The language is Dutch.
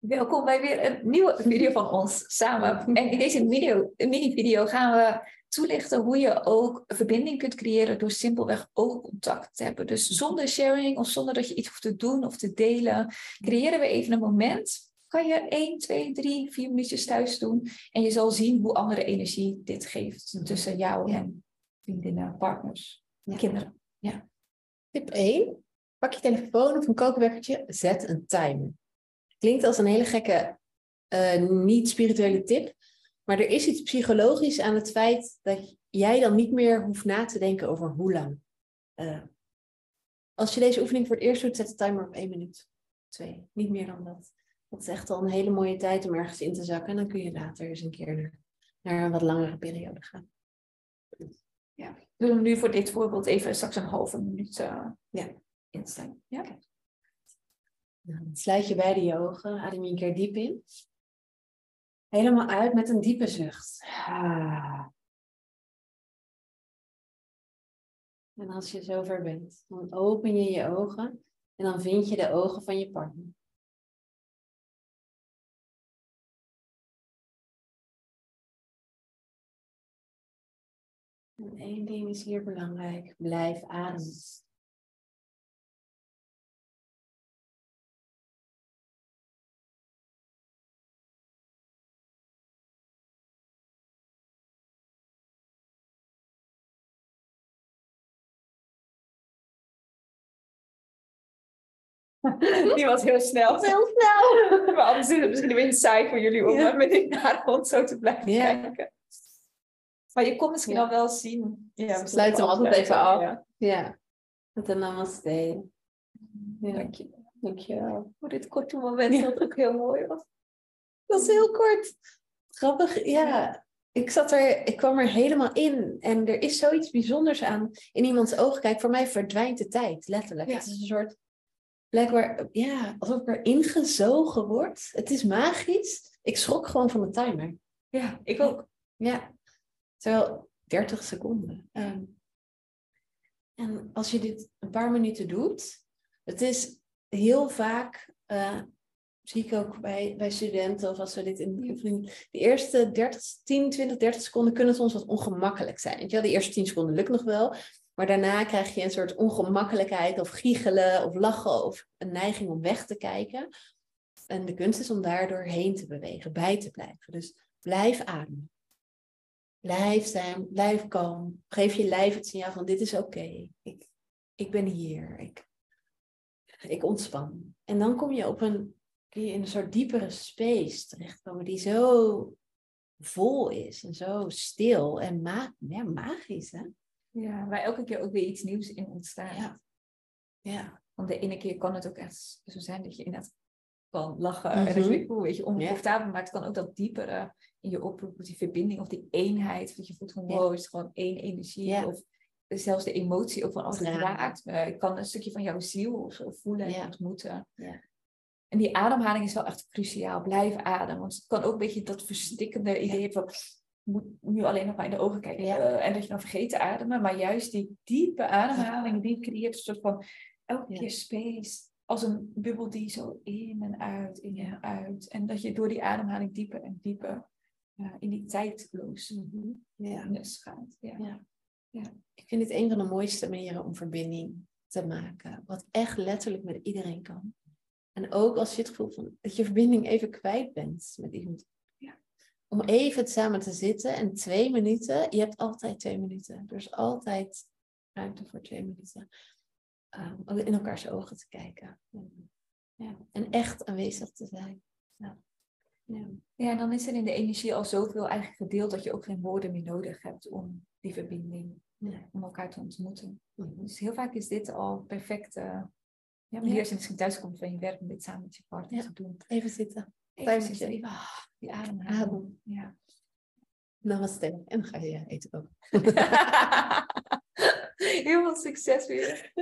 Welkom bij weer een nieuwe video van ons samen. En in deze mini-video gaan we toelichten hoe je ook verbinding kunt creëren door simpelweg oogcontact te hebben. Dus zonder sharing of zonder dat je iets hoeft te doen of te delen, creëren we even een moment. Kan je 1, 2, 3, 4 minuutjes thuis doen en je zal zien hoe andere energie dit geeft tussen jou en vriendinnen, partners, kinderen. Ja. Tip 1. Pak je telefoon of een kookwerkertje, zet een timer. Klinkt als een hele gekke, uh, niet-spirituele tip. Maar er is iets psychologisch aan het feit dat jij dan niet meer hoeft na te denken over hoe lang. Uh, als je deze oefening voor het eerst doet, zet de timer op één minuut. Twee, niet meer dan dat. Dat is echt al een hele mooie tijd om ergens in te zakken. En dan kun je later eens een keer naar, naar een wat langere periode gaan. Ja, we doen nu voor dit voorbeeld even straks een halve minuut uh, ja. instellen. Ja. Dan sluit je beide je ogen, adem je een keer diep in. Helemaal uit met een diepe zucht. En als je zover bent, dan open je je ogen en dan vind je de ogen van je partner. En één ding is hier belangrijk. Blijf ademen. Die was heel snel. Heel snel. Maar anders is het misschien een saai voor jullie om ja. met naar hond zo te blijven kijken. Maar je kon misschien al wel zien. Ja, we sluiten hem altijd even af. Ja. ja. Met een namaste. Ja. Dank je. Dank je Voor dit korte moment dat ook heel mooi was. Dat is heel kort. Grappig, ja. Ik, zat er, ik kwam er helemaal in. En er is zoiets bijzonders aan in iemands ogen. Kijk, voor mij verdwijnt de tijd, letterlijk. Het is een soort blijkbaar, ja, alsof ik er ingezogen word. Het is magisch. Ik schrok gewoon van de timer. Ja, ik ook. Ja, terwijl 30 seconden. Ehm, en als je dit een paar minuten doet, het is heel vaak, uh, zie ik ook bij, bij studenten of als we dit in de de eerste 30, 10, 20, 30 seconden kunnen soms wat ongemakkelijk zijn. Weet je De eerste 10 seconden lukt nog wel, maar daarna krijg je een soort ongemakkelijkheid of giechelen of lachen of een neiging om weg te kijken. En de kunst is om daardoor heen te bewegen, bij te blijven. Dus blijf ademen. Blijf zijn, blijf kalm. Geef je lijf het signaal van dit is oké. Ik, ik ben hier. Ik, ik ontspan. En dan kom je op een, je in een soort diepere space terechtkomen die zo vol is en zo stil en ma ja, magisch. Hè? Ja, waar elke keer ook weer iets nieuws in ontstaat. Ja. ja. Want de ene keer kan het ook echt zo zijn dat je inderdaad kan lachen. En dat je mhm. een beetje oncomfortabel ja. maakt. kan ook dat diepere in je oproepen, die verbinding of die eenheid. Dat je voelt van wow, is gewoon één energie. Of zelfs de emotie ook van als het raakt me. Ik kan een stukje van jouw ziel of zo voelen en ontmoeten. En die ademhaling is wel echt cruciaal. Blijf ademen. Want het kan ook een beetje dat verstikkende idee van moet nu alleen nog maar in de ogen kijken. Uh, en dat je dan vergeet te ademen. Maar juist die diepe ademhaling, die creëert een soort van elke keer space. Als een bubbel die zo in en uit, in en uit. En dat je door die ademhaling dieper en dieper uh, in die tijdloze mm gaat. Ja. Ja. Ik vind het een van de mooiste manieren om verbinding te maken. Wat echt letterlijk met iedereen kan. En ook als je het gevoel van dat je verbinding even kwijt bent met iemand om even samen te zitten en twee minuten. Je hebt altijd twee minuten. Er is altijd ruimte voor twee minuten. Um, in elkaars ogen te kijken. Ja. En echt aanwezig te zijn. Ja. Ja. ja, en dan is er in de energie al zoveel eigenlijk gedeeld dat je ook geen woorden meer nodig hebt om die verbinding, om elkaar te ontmoeten. Mhm. Dus heel vaak is dit al perfect. Uh, ja, maar als je misschien thuis komt van je werk om dit samen met je partner te doen. Even zitten. Zitten. Even, die ademhaling. Ja. Namaste. En dan ga je eten ook. Heel veel succes weer.